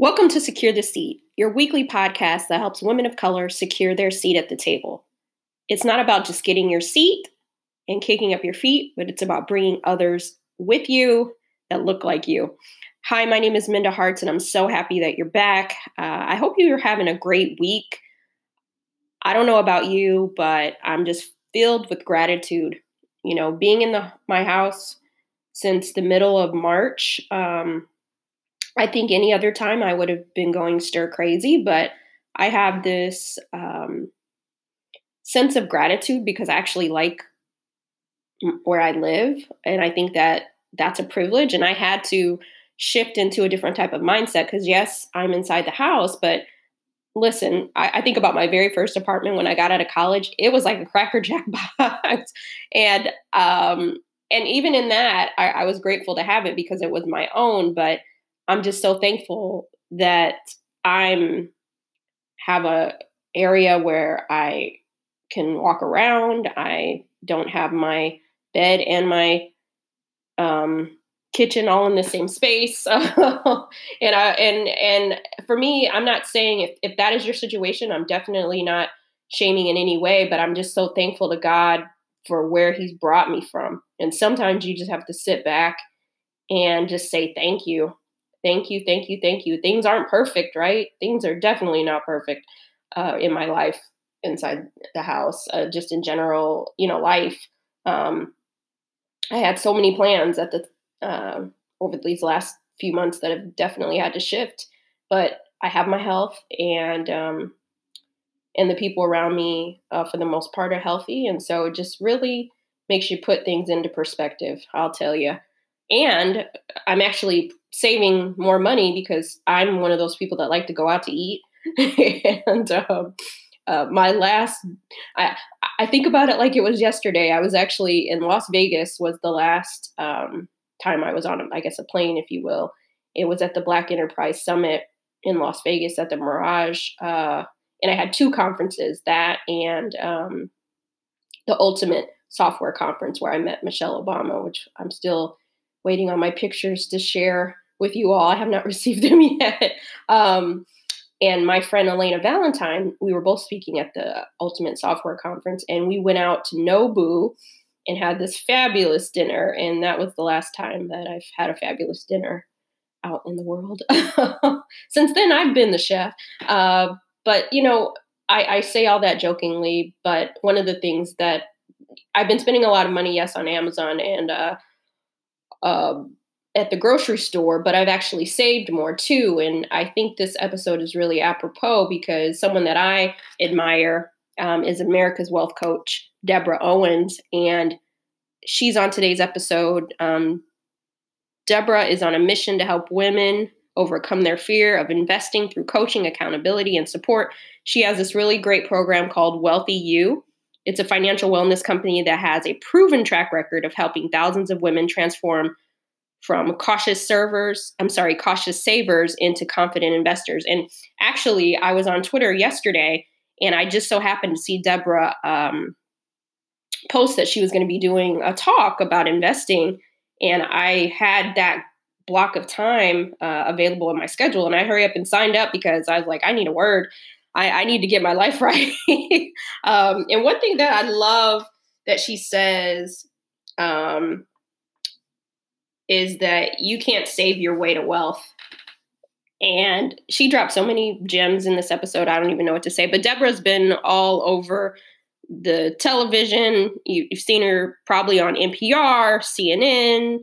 Welcome to Secure the Seat, your weekly podcast that helps women of color secure their seat at the table. It's not about just getting your seat and kicking up your feet, but it's about bringing others with you that look like you. Hi, my name is Minda Harts, and I'm so happy that you're back. Uh, I hope you're having a great week. I don't know about you, but I'm just filled with gratitude. You know, being in the my house since the middle of March. Um, I think any other time I would have been going stir crazy, but I have this um, sense of gratitude because I actually like where I live. And I think that that's a privilege. And I had to shift into a different type of mindset because, yes, I'm inside the house, but listen, I, I, think about my very first apartment when I got out of college. It was like a Cracker Jack box. and, um, and even in that, I, I was grateful to have it because it was my own. But I'm just so thankful that I'm have a area where I can walk around. I don't have my bed and my um, kitchen all in the same space. and I and and for me, I'm not saying if, if that is your situation, I'm definitely not shaming in any way, but I'm just so thankful to God for where He's brought me from. And sometimes you just have to sit back and just say thank you thank you, thank you, thank you. Things aren't perfect, right? Things are definitely not perfect uh, in my life inside the house, uh, just in general, you know, life. Um, I had so many plans at the uh, over these last few months that have definitely had to shift, but I have my health and um, and the people around me, uh, for the most part, are healthy, and so it just really makes you put things into perspective. I'll tell you. And I'm actually saving more money because I'm one of those people that like to go out to eat. and um, uh, my last, I, I think about it like it was yesterday. I was actually in Las Vegas. Was the last um, time I was on, I guess, a plane, if you will. It was at the Black Enterprise Summit in Las Vegas at the Mirage, uh, and I had two conferences, that and um, the Ultimate Software Conference, where I met Michelle Obama, which I'm still waiting on my pictures to share with you all. I have not received them yet. Um, and my friend Elena Valentine, we were both speaking at the Ultimate Software Conference, and we went out to Nobu and had this fabulous dinner. And that was the last time that I've had a fabulous dinner out in the world. Since then, I've been the chef. Uh, but, you know, I, I say all that jokingly, but one of the things that I've been spending a lot of money, yes, on Amazon and uh, um, at the grocery store, but I've actually saved more too. And I think this episode is really apropos because someone that I admire um, is America's Wealth Coach, Deborah Owens. And she's on today's episode. Um, Deborah is on a mission to help women overcome their fear of investing through coaching, accountability, and support. She has this really great program called Wealthy You. It's a financial wellness company that has a proven track record of helping thousands of women transform from cautious servers, I'm sorry, cautious savers into confident investors. And actually, I was on Twitter yesterday and I just so happened to see Deborah um, post that she was going to be doing a talk about investing. And I had that block of time uh, available in my schedule. And I hurry up and signed up because I was like, I need a word. I, I need to get my life right. um, and one thing that I love that she says um, is that you can't save your way to wealth. And she dropped so many gems in this episode. I don't even know what to say. But Deborah's been all over the television. You, have seen her probably on NPR, CNN,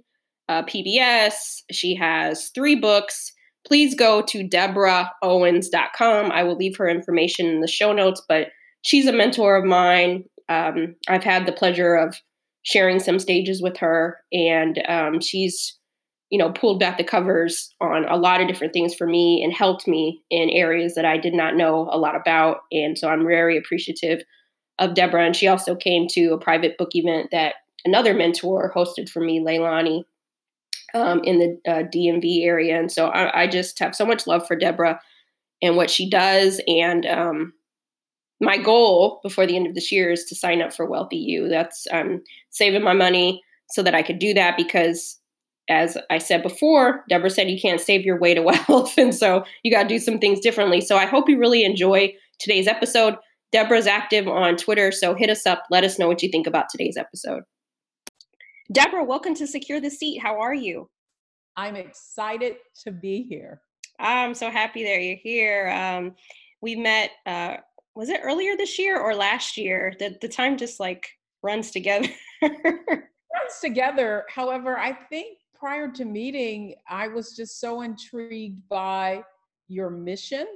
uh, PBS. She has three books. Please go to deborahowens.com. I will leave her information in the show notes, but she's a mentor of mine. Um, I've had the pleasure of sharing some stages with her, and um, she's you know pulled back the covers on a lot of different things for me and helped me in areas that I did not know a lot about, and so I'm very appreciative of Deborah. And she also came to a private book event that another mentor hosted for me, Leilani, um, in the uh, DMV area, and so I, I, just have so much love for Deborah and what she does, and um, my goal before the end of this year is to sign up for Wealthy You. That's saving my money so that I could do that because as I said before, Deborah said you can't save your way to wealth. And so you got to do some things differently. So I hope you really enjoy today's episode. Deborah's active on Twitter. So hit us up. Let us know what you think about today's episode. Deborah, welcome to Secure the Seat. How are you? I'm excited to be here. I'm so happy that you're here. Um, we met, uh, was it earlier this year or last year? The, the time just like runs together. runs together. However, I think prior to meeting, I was just so intrigued by your mission.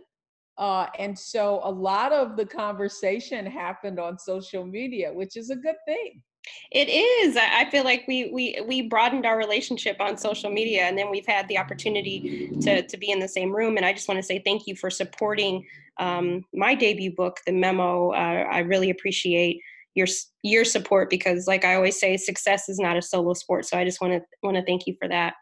Uh, and so a lot of the conversation happened on social media, which is a good thing. It is. I feel like we we we broadened our relationship on social media, and then we've had the opportunity to to be in the same room. And I just want to say thank you for supporting um, my debut book, The Memo. Uh, I really appreciate your your support because, like I always say, success is not a solo sport. So I just want to want to thank you for that.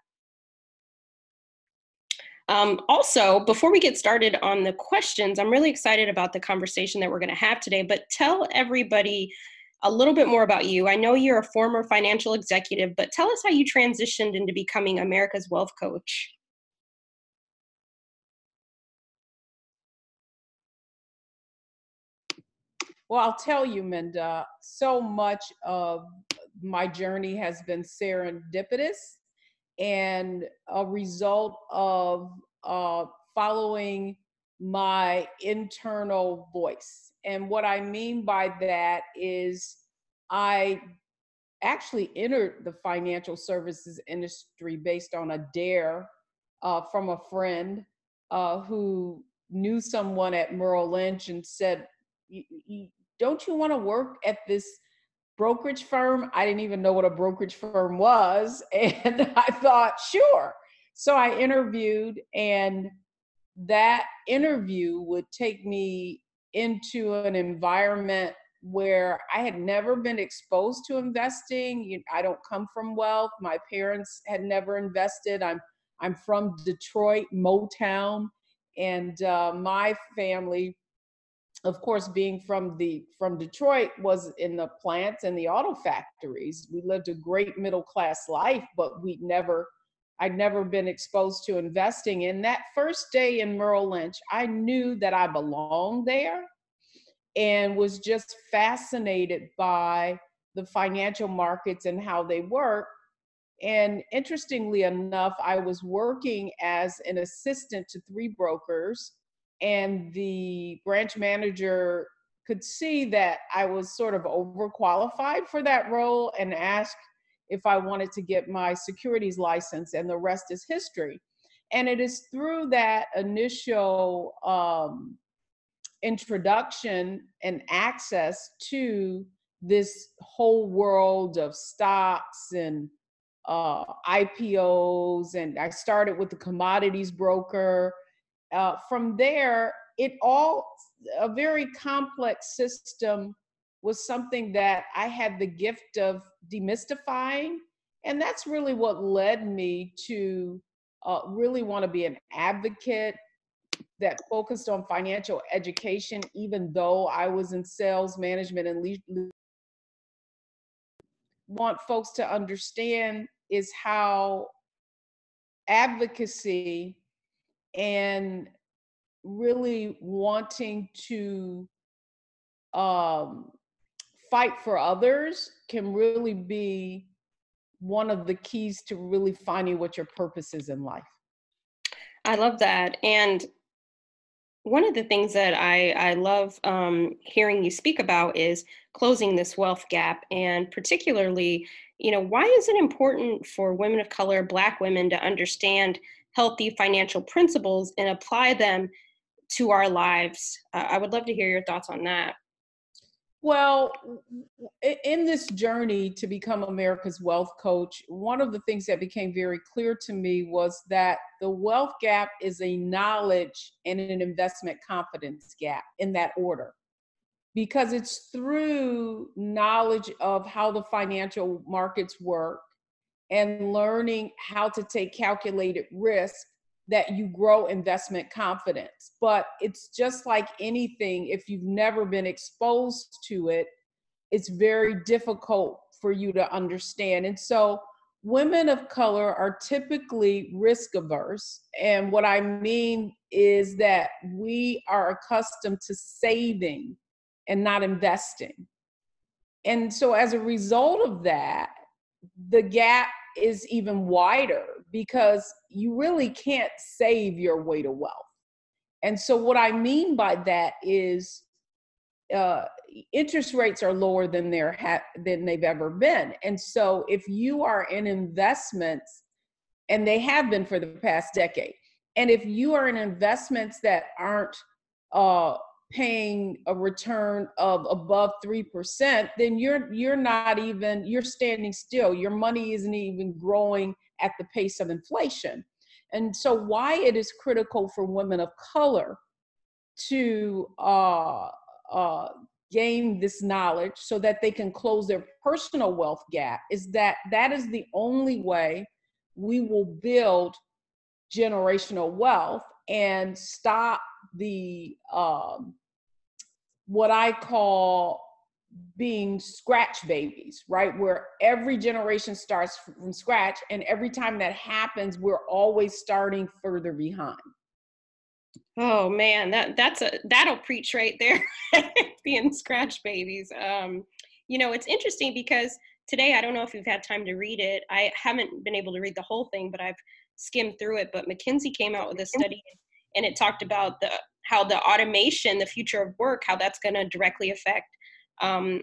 Um, also, before we get started on the questions, I'm really excited about the conversation that we're going to have today. But tell everybody a little bit more about you. I know you're a former financial executive, but tell us how you transitioned into becoming America's wealth coach. Well, I'll tell you, Minda, so much of my journey has been serendipitous and a result of uh, following my internal voice. And what I mean by that is I actually entered the financial services industry based on a dare uh, from a friend uh, who knew someone at Merrill Lynch and said, don't you want to work at this brokerage firm? I didn't even know what a brokerage firm was. And I thought, sure. So I interviewed, and that interview would take me into an environment where I had never been exposed to investing. I don't come from wealth. My parents had never invested. I'm I'm from Detroit, Motown, and uh, my family of course being from the from detroit was in the plants and the auto factories we lived a great middle class life but we never i'd never been exposed to investing in. That first day in merrill lynch i knew that i belonged there and was just fascinated by the financial markets and how they work. And interestingly enough i was working as an assistant to three brokers and the branch manager could see that I was sort of overqualified for that role and asked if I wanted to get my securities license, and the rest is history. And it is through that initial um, introduction and access to this whole world of stocks and uh, IPOs, and I started with the commodities broker uh, from there, it all, a very complex system was something that I had the gift of demystifying. And that's really what led me to uh, really want to be an advocate that focused on financial education, even though I was in sales management and want folks to understand is how advocacy and really wanting to um, fight for others can really be one of the keys to really finding what your purpose is in life. I love that. And one of the things that I, I love um, hearing you speak about is closing this wealth gap. And particularly, you know, why is it important for women of color, Black women, to understand healthy financial principles and apply them to our lives. Uh, I would love to hear your thoughts on that. Well, in this journey to become America's wealth coach, one of the things that became very clear to me was that the wealth gap is a knowledge and an investment confidence gap in that order. Because it's through knowledge of how the financial markets work and learning how to take calculated risk that you grow investment confidence. But it's just like anything, if you've never been exposed to it, it's very difficult for you to understand. And so, women of color are typically risk averse. And what I mean is that we are accustomed to saving and not investing. And so, as a result of that, the gap is even wider because you really can't save your way to wealth. And so, what I mean by that is uh, interest rates are lower than they're ha- than they've ever been. And so, if you are in investments, and they have been for the past decade, and if you are in investments that aren't uh, paying a return of above 3% then you're you're not even you're standing still your money isn't even growing at the pace of inflation. And so why it is critical for women of color to uh, uh, gain this knowledge so that they can close their personal wealth gap is that that is the only way we will build generational wealth and stop the um, what I call being scratch babies, right? Where every generation starts from scratch, and every time that happens, we're always starting further behind. Oh man, that that's a that'll preach right there, being scratch babies. Um, you know, it's interesting because today I don't know if you've had time to read it. I haven't been able to read the whole thing, but I've skimmed through it. But McKinsey came out with a study, and it talked about the how the automation, the future of work, how that's going to directly affect um,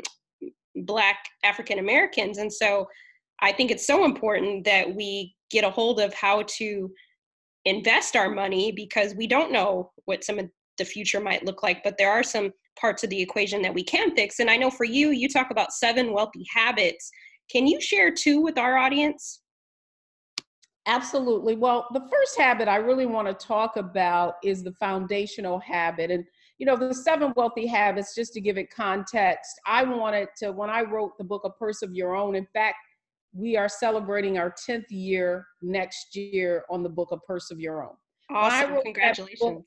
Black African Americans. And so I think it's so important that we get a hold of how to invest our money because we don't know what some of the future might look like, but there are some parts of the equation that we can fix. And I know for you, you talk about seven wealthy habits. Can you share two with our audience? Absolutely. Well, the first habit I really want to talk about is the foundational habit. And, you know, the seven wealthy habits, just to give it context, I wanted to, when I wrote the book, A Purse of Your Own, in fact, we are celebrating our 10th year next year on the book, A Purse of Your Own. Awesome. Congratulations. Book,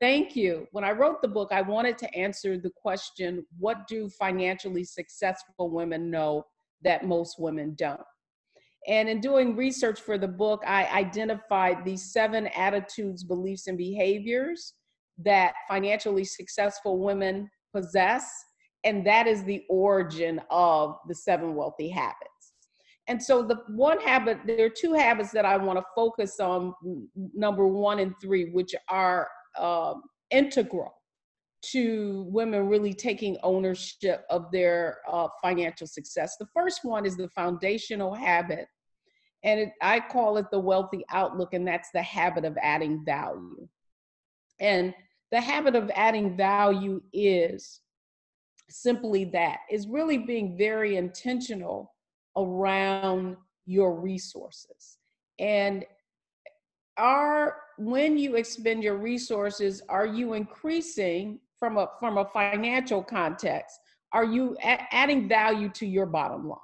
thank you. When I wrote the book, I wanted to answer the question what do financially successful women know that most women don't? And in doing research for the book, I identified these seven attitudes, beliefs, and behaviors that financially successful women possess. And that is the origin of the seven wealthy habits. And so, the one habit, there are two habits that I want to focus on number one and three, which are uh, integral to women really taking ownership of their uh, financial success. The first one is the foundational habit, and it, I call it the wealthy outlook, and that's the habit of adding value. And the habit of adding value is simply that is really being very intentional around your resources. And are when you expend your resources are you increasing from a from a financial context? Are you a- adding value to your bottom line?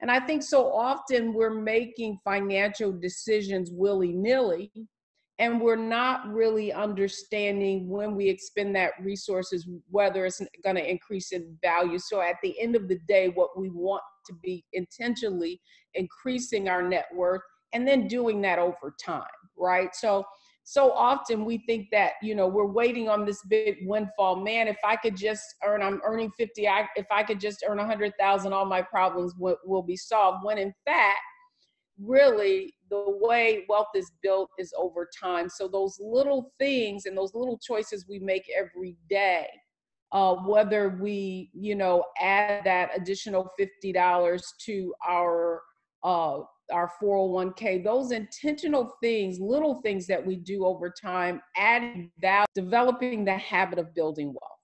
And i think so often we're making financial decisions willy-nilly and we're not really understanding when we expend that resources whether it's going to increase in value. So at the end of the day what we want to be intentionally increasing our net worth and then doing that over time right? So so often we think that you know we're waiting on this big windfall. Man if i could just earn i'm earning 50 I, if i could just earn 100000 all my problems will, will be solved when in fact really the way wealth is built is over time so those little things and those little choices we make every day uh, whether we you know add that additional $50 to our uh, our 401k, those intentional things, little things that we do over time, adding value, developing the habit of building wealth.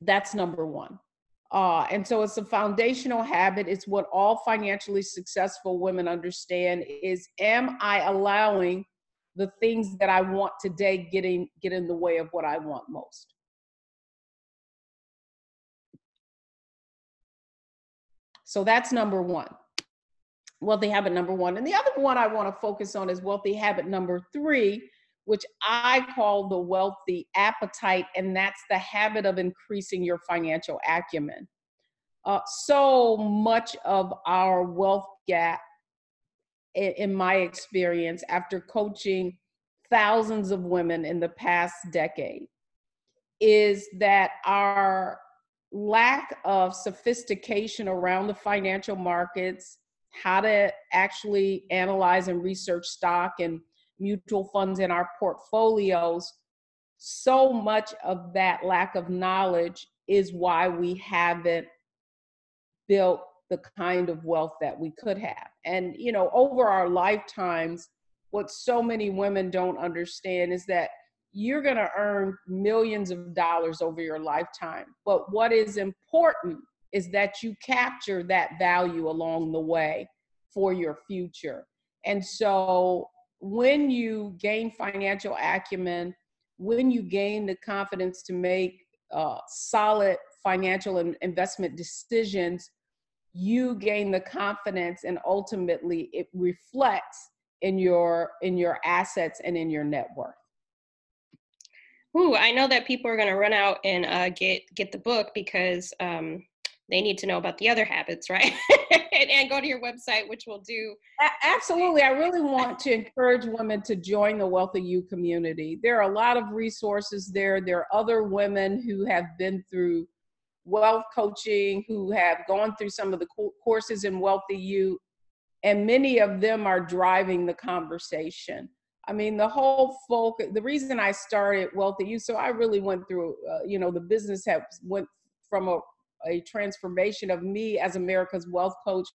That's number one. Uh, and so it's a foundational habit. It's what all financially successful women understand is am I allowing the things that I want today getting get in the way of what I want most? So that's number one wealthy habit number one. And the other one I want to focus on is wealthy habit number three, which I call the wealthy appetite, and that's the habit of increasing your financial acumen. Uh, so much of our wealth gap in my experience after coaching thousands of women in the past decade is that our lack of sophistication around the financial markets, how to actually analyze and research stock and mutual funds in our portfolios, so much of that lack of knowledge is why we haven't built the kind of wealth that we could have. And, you know, over our lifetimes, what so many women don't understand is that you're going to earn millions of dollars over your lifetime. But what is important is that you capture that value along the way for your future. And so when you gain financial acumen, when you gain the confidence to make uh, solid financial and investment decisions, you gain the confidence and ultimately it reflects in your in your assets and in your net worth. Ooh, I know that people are going to run out and uh, get get the book because um, they need to know about the other habits, right? and, and, go to your website, which we'll do. Absolutely, I really want to encourage women to join the Wealthy You community. There are a lot of resources there. There are other women who have been through wealth coaching, who have gone through some of the courses in Wealthy You, and many of them are driving the conversation. I mean, the whole folk. The reason I started Wealthy You, so I really went through. Uh, you know, the business has went from a a transformation of me as America's wealth coach,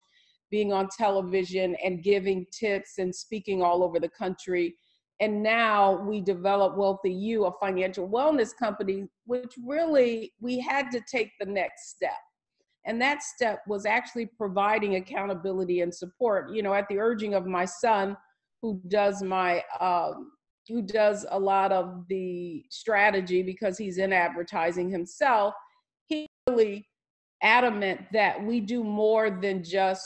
being on television and giving tips and speaking all over the country. And now we develop Wealthy You, a financial wellness company, which really we had to take the next step. And that step was actually providing accountability and support. You know, at the urging of my son, who does my um, who does a lot of the strategy because he's in advertising himself he really adamant that we do more than just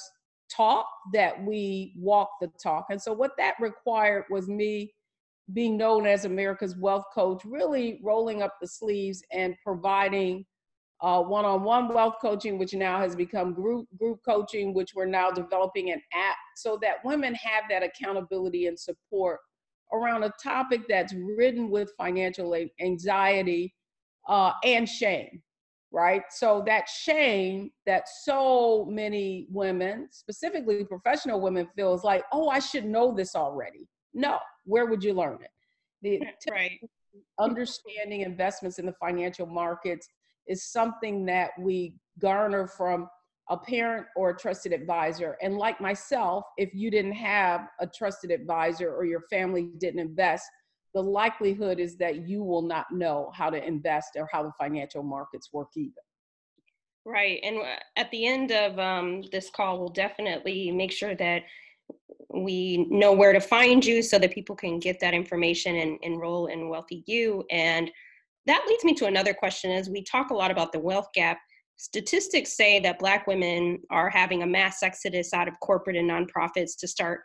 talk that we walk the talk. And so what that required was me being known as america's wealth coach really rolling up the sleeves and providing uh, one-on-one wealth coaching, which now has become group group coaching, which we're now developing an app so that women have that accountability and support around a topic that's ridden with financial anxiety uh, and shame, right? So that shame that so many women, specifically professional women, feels like, oh, I should know this already. No, where would you learn it? The right. understanding investments in the financial markets is something that we garner from a parent or a trusted advisor. And like myself, if you didn't have a trusted advisor or your family didn't invest, the likelihood is that you will not know how to invest or how the financial markets work either. Right. And uh, at the end of um, this call, we'll definitely make sure that we know where to find you so that people can get that information and enroll in Wealthy You. And that leads me to another question as we talk a lot about the wealth gap statistics say that black women are having a mass exodus out of corporate and nonprofits to start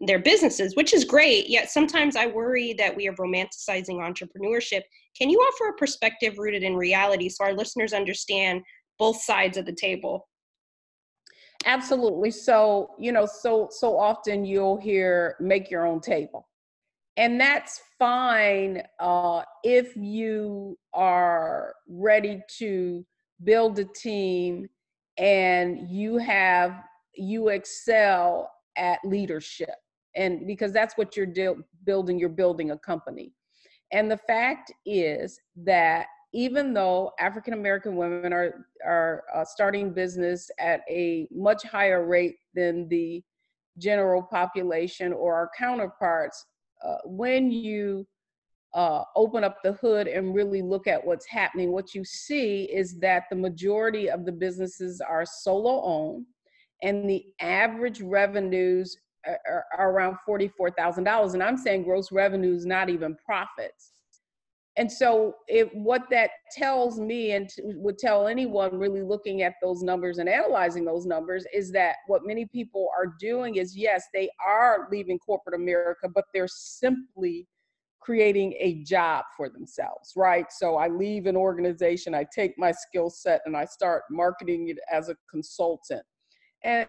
their businesses which is great yet sometimes i worry that we are romanticizing entrepreneurship. Can you offer a perspective rooted in reality so our listeners understand both sides of the table? Absolutely. So you know so so often you'll hear make your own table. And that's fine uh, if you are ready to build a team and you have you excel at leadership and because that's what you're building you're building a company. And the fact is that even though african american women are are uh, starting business at a much higher rate than the general population or our counterparts uh, when you uh, open up the hood and really look at what's happening, what you see is that the majority of the businesses are solo owned, and the average revenues are, around $44,000. And I'm saying gross revenues, not even profits. And so, it, what that tells me, and t- would tell anyone really looking at those numbers and analyzing those numbers, is that what many people are doing is yes, they are leaving corporate America, but they're simply creating a job for themselves, right? So, I leave an organization, I take my skill set, and I start marketing it as a consultant. And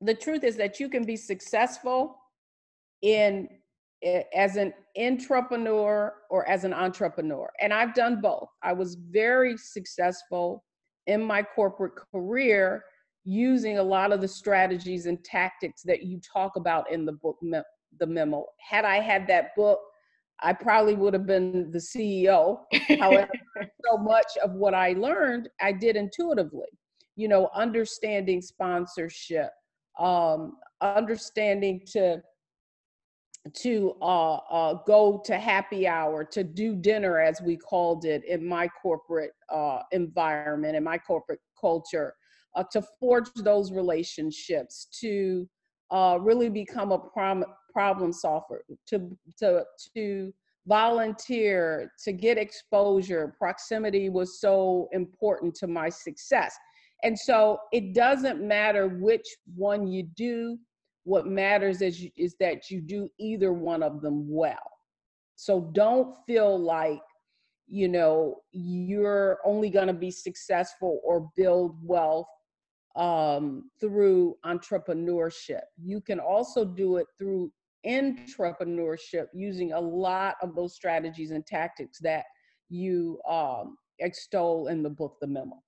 the truth is that you can be successful in eh, as an entrepreneur or as an entrepreneur. And I've done both. I was very successful in my corporate career using a lot of the strategies and tactics that you talk about in the book the memo. Had I had that book, I probably would have been the CEO. However, so much of what I learned, I did intuitively. You know, understanding sponsorship, um, understanding to to uh, uh, go to happy hour, to do dinner, as we called it in my corporate uh, environment, in my corporate culture, uh, to forge those relationships, to uh, really become a prom- problem solver, to, to, to volunteer, to get exposure. Proximity was so important to my success. And so it doesn't matter which one you do, what matters is, you, is that you do either one of them well. So don't feel like, you know, you're only going to be successful or build wealth um, through entrepreneurship. You can also do it through intrapreneurship using a lot of those strategies and tactics that you um, extol in the book, The Memo.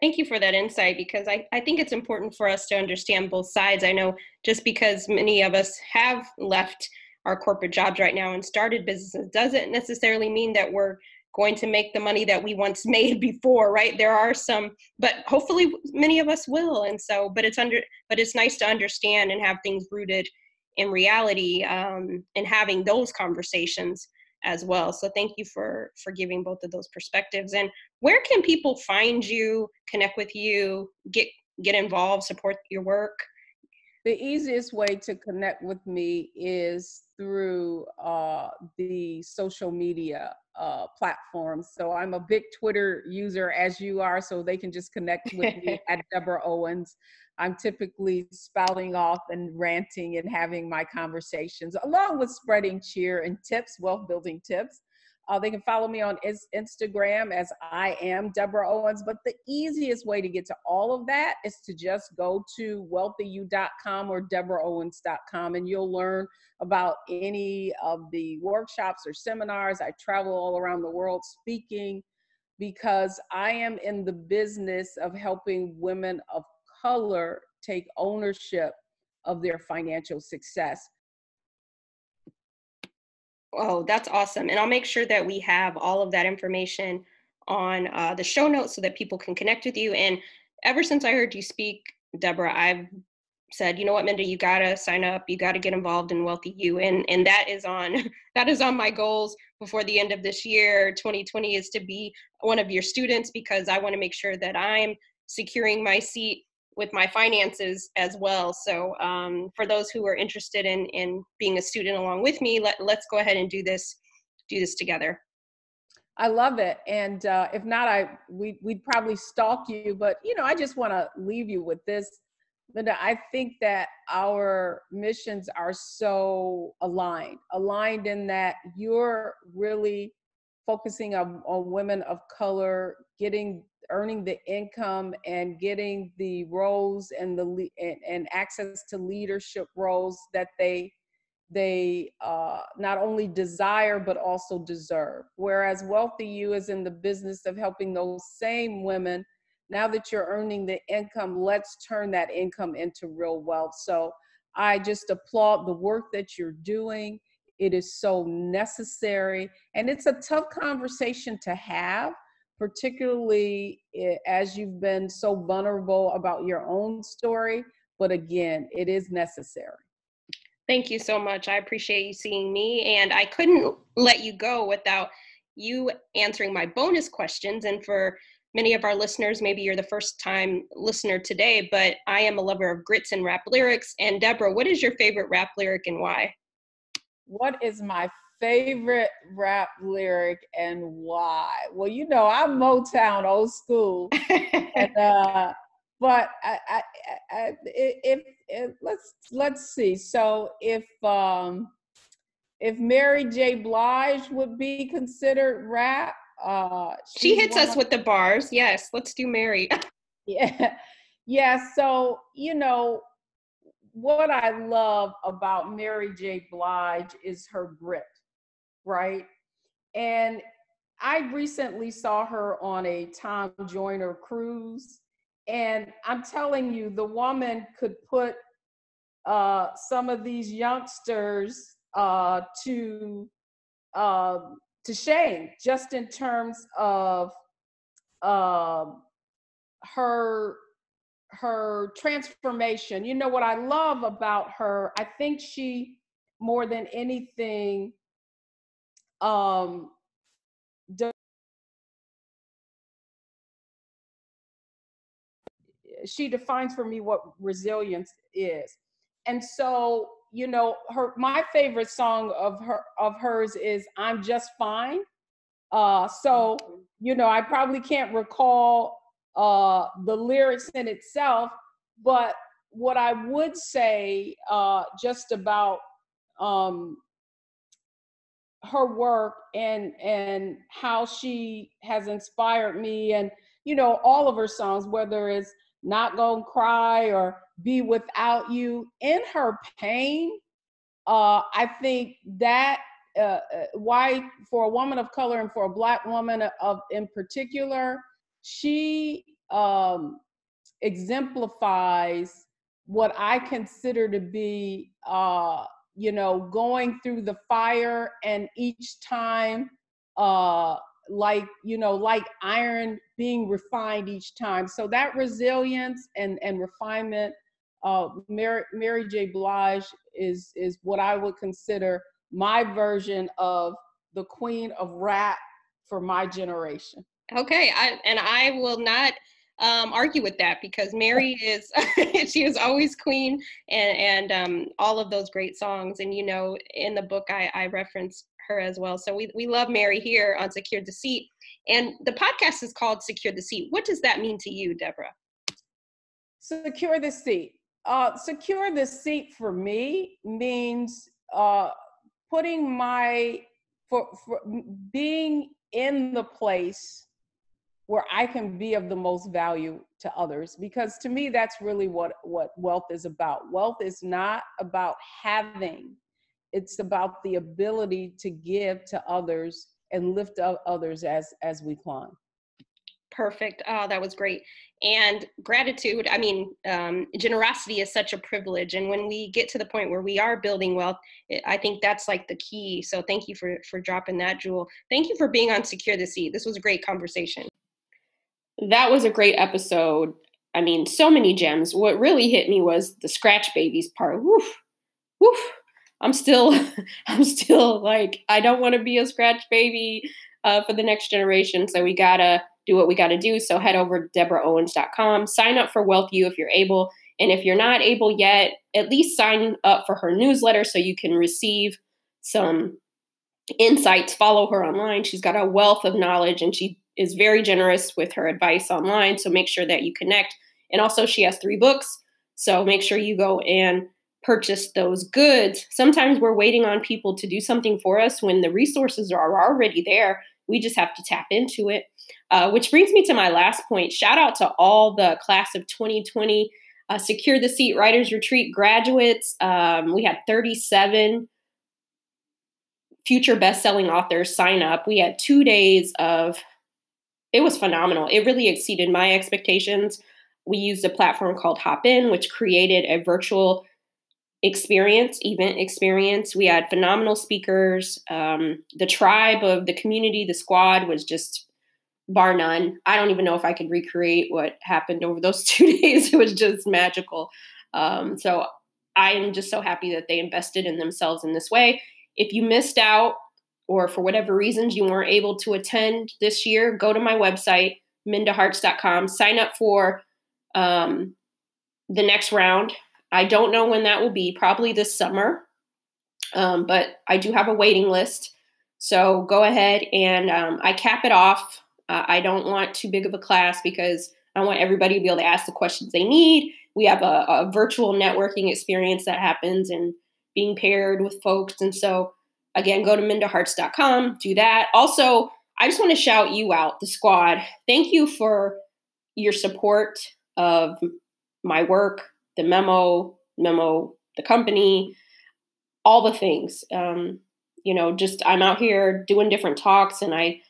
Thank you for that insight because I, I think it's important for us to understand both sides. I know just because many of us have left our corporate jobs right now and started businesses doesn't necessarily mean that we're going to make the money that we once made before right? There are some but hopefully many of us will. And so but it's under but it's nice to understand and have things rooted in reality um, and having those conversations as well. So thank you for for giving both of those perspectives. And where can people find you, connect with you, get get involved, support your work? The easiest way to connect with me is through uh, the social media uh, platforms. So I'm a big Twitter user, as you are, so they can just connect with me at Deborah Owens. I'm typically spouting off and ranting and having my conversations, along with spreading cheer and tips, wealth building tips. Uh, they can follow me on Instagram as I am Deborah Owens. But the easiest way to get to all of that is to just go to wealthyu.com or deborahowens.com and you'll learn about any of the workshops or seminars. I travel all around the world speaking because I am in the business of helping women of color take ownership of their financial success. Oh, that's awesome. And I'll make sure that we have all of that information on uh, the show notes so that people can connect with you. And ever since I heard you speak, Deborah, I've said, you know what, Minda, you gotta sign up, you gotta get involved in Wealthy You. And and that is on that is on my goals before the end of this year. 2020 is to be one of your students because I want to make sure that I'm securing my seat with my finances as well. So um, for those who are interested in in being a student along with me, let let's go ahead and do this do this together. I love it, and uh, if not, I we we'd probably stalk you. But you know, I just want to leave you with this, Linda. I think that our missions are so aligned, aligned in that you're really focusing on, on women of color getting earning the income and getting the roles and the and, and access to leadership roles that they they uh, not only desire but also deserve. Whereas Wealthy You is in the business of helping those same women. Now that you're earning the income, let's turn that income into real wealth. So I just applaud the work that you're doing. It is so necessary, and it's a tough conversation to have particularly eh, as you've been so vulnerable about your own story. But again, it is necessary. Thank you so much. I appreciate you seeing me. And I couldn't let you go without you answering my bonus questions. And for many of our listeners, maybe you're the first time listener today, but I am a lover of grits and rap lyrics. And Deborah, what is your favorite rap lyric and why? What is my favorite rap lyric and why? Well, you know, I'm Motown old school. and, uh, but I, I, I, if, if, let's let's see. So if um, if Mary J. Blige would be considered rap, uh, she hits us of, with the bars. Yes, let's do Mary. yeah, yeah. So you know, what I love about Mary J. Blige is her grit, right? And I recently saw her on a Tom Joyner cruise. And I'm telling you, the woman could put uh, some of these youngsters uh, to uh, to shame, just in terms of uh, her her transformation. You know what I love about her? I think she more than anything um she defines for me what resilience is. And so, you know, her my favorite song of her of hers is I'm just fine. Uh so, you know, I probably can't recall uh, the lyrics in itself. But what I would say uh, just about um, her work and and how she has inspired me, and you know all of her songs, whether it's "Not Gonna Cry" or "Be Without You," in her pain, uh, I think that uh, uh why for a woman of color and for a black woman of in particular she um, exemplifies what I consider to be, uh, you know, going through the fire and each time, uh, like, you know, like iron being refined each time. So that resilience and, and refinement, uh, Mary, Mary J. Blige is, is what I would consider my version of the queen of rap for my generation. Okay, I, and I will not um, argue with that because Mary is she is always queen and and um, all of those great songs. And you know, in the book I, I reference her as well. So we we love Mary here on Secure the Seat, and the podcast is called Secure the Seat. What does that mean to you, Deborah? Secure the seat. Uh, secure the seat for me means uh, putting my for, for being in the place where I can be of the most value to others because to me that's really what what wealth is about. Wealth is not about having. It's about the ability to give to others and lift up others as as we climb. Perfect. Oh, that was great. And gratitude, I mean, um, generosity is such a privilege. And when we get to the point where we are building wealth, I think that's like the key. So thank you for, for dropping that, Jewel. Thank you for being on Secure the Seat. This was a great conversation that was a great episode. I mean, so many gems. What really hit me was the scratch babies part. Woof, woof. I'm still, I'm still like, I don't want to be a scratch baby uh, for the next generation. So we gotta do what we gotta do. So head over to deborahowens.com, sign up for Wealth if you're able. And if you're not able yet, at least sign up for her newsletter so you can receive some insights. Follow her online. She's got a wealth of knowledge and she is very generous with her advice online. So make sure that you connect. And also, she has three books. So make sure you go and purchase those goods. Sometimes we're waiting on people to do something for us when the resources are already there. We just have to tap into it. Uh, which brings me to my last point. Shout out to all the class of 2020 uh, Secure the Seat Writers Retreat graduates. Um, we had 37 future best-selling authors sign up. We had two days of it was phenomenal. It really exceeded my expectations. We used a platform called Hopin, which created a virtual experience, event experience. We had phenomenal speakers. Um, the tribe of the community, the squad was just bar none. I don't even know if I could recreate what happened over those two days. It was just magical. Um, so I am just so happy that they invested in themselves in this way. If you missed out or for whatever reasons you weren't able to attend this year, go to my website, mindaharts.com, sign up for um, the next round. I don't know when that will be, probably this summer, um, but I do have a waiting list. So go ahead and um, I cap it off. Uh, I don't want too big of a class because I want everybody to be able to ask the questions they need. We have a, a virtual networking experience that happens and being paired with folks. And so Again, go to mindaharts.com, do that. Also, I just want to shout you out, the squad. Thank you for your support of my work, the memo, memo the company, all the things. Um, you know, just I'm out here doing different talks, and I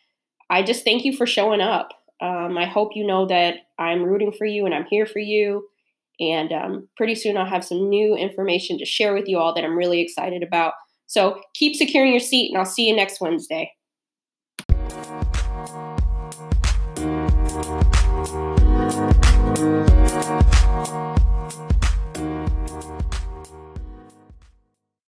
I just thank you for showing up. Um, I hope you know that I'm rooting for you and I'm here for you. And um, pretty soon I'll have some new information to share with you all that I'm really excited about. So keep securing your seat, and I'll see you next Wednesday.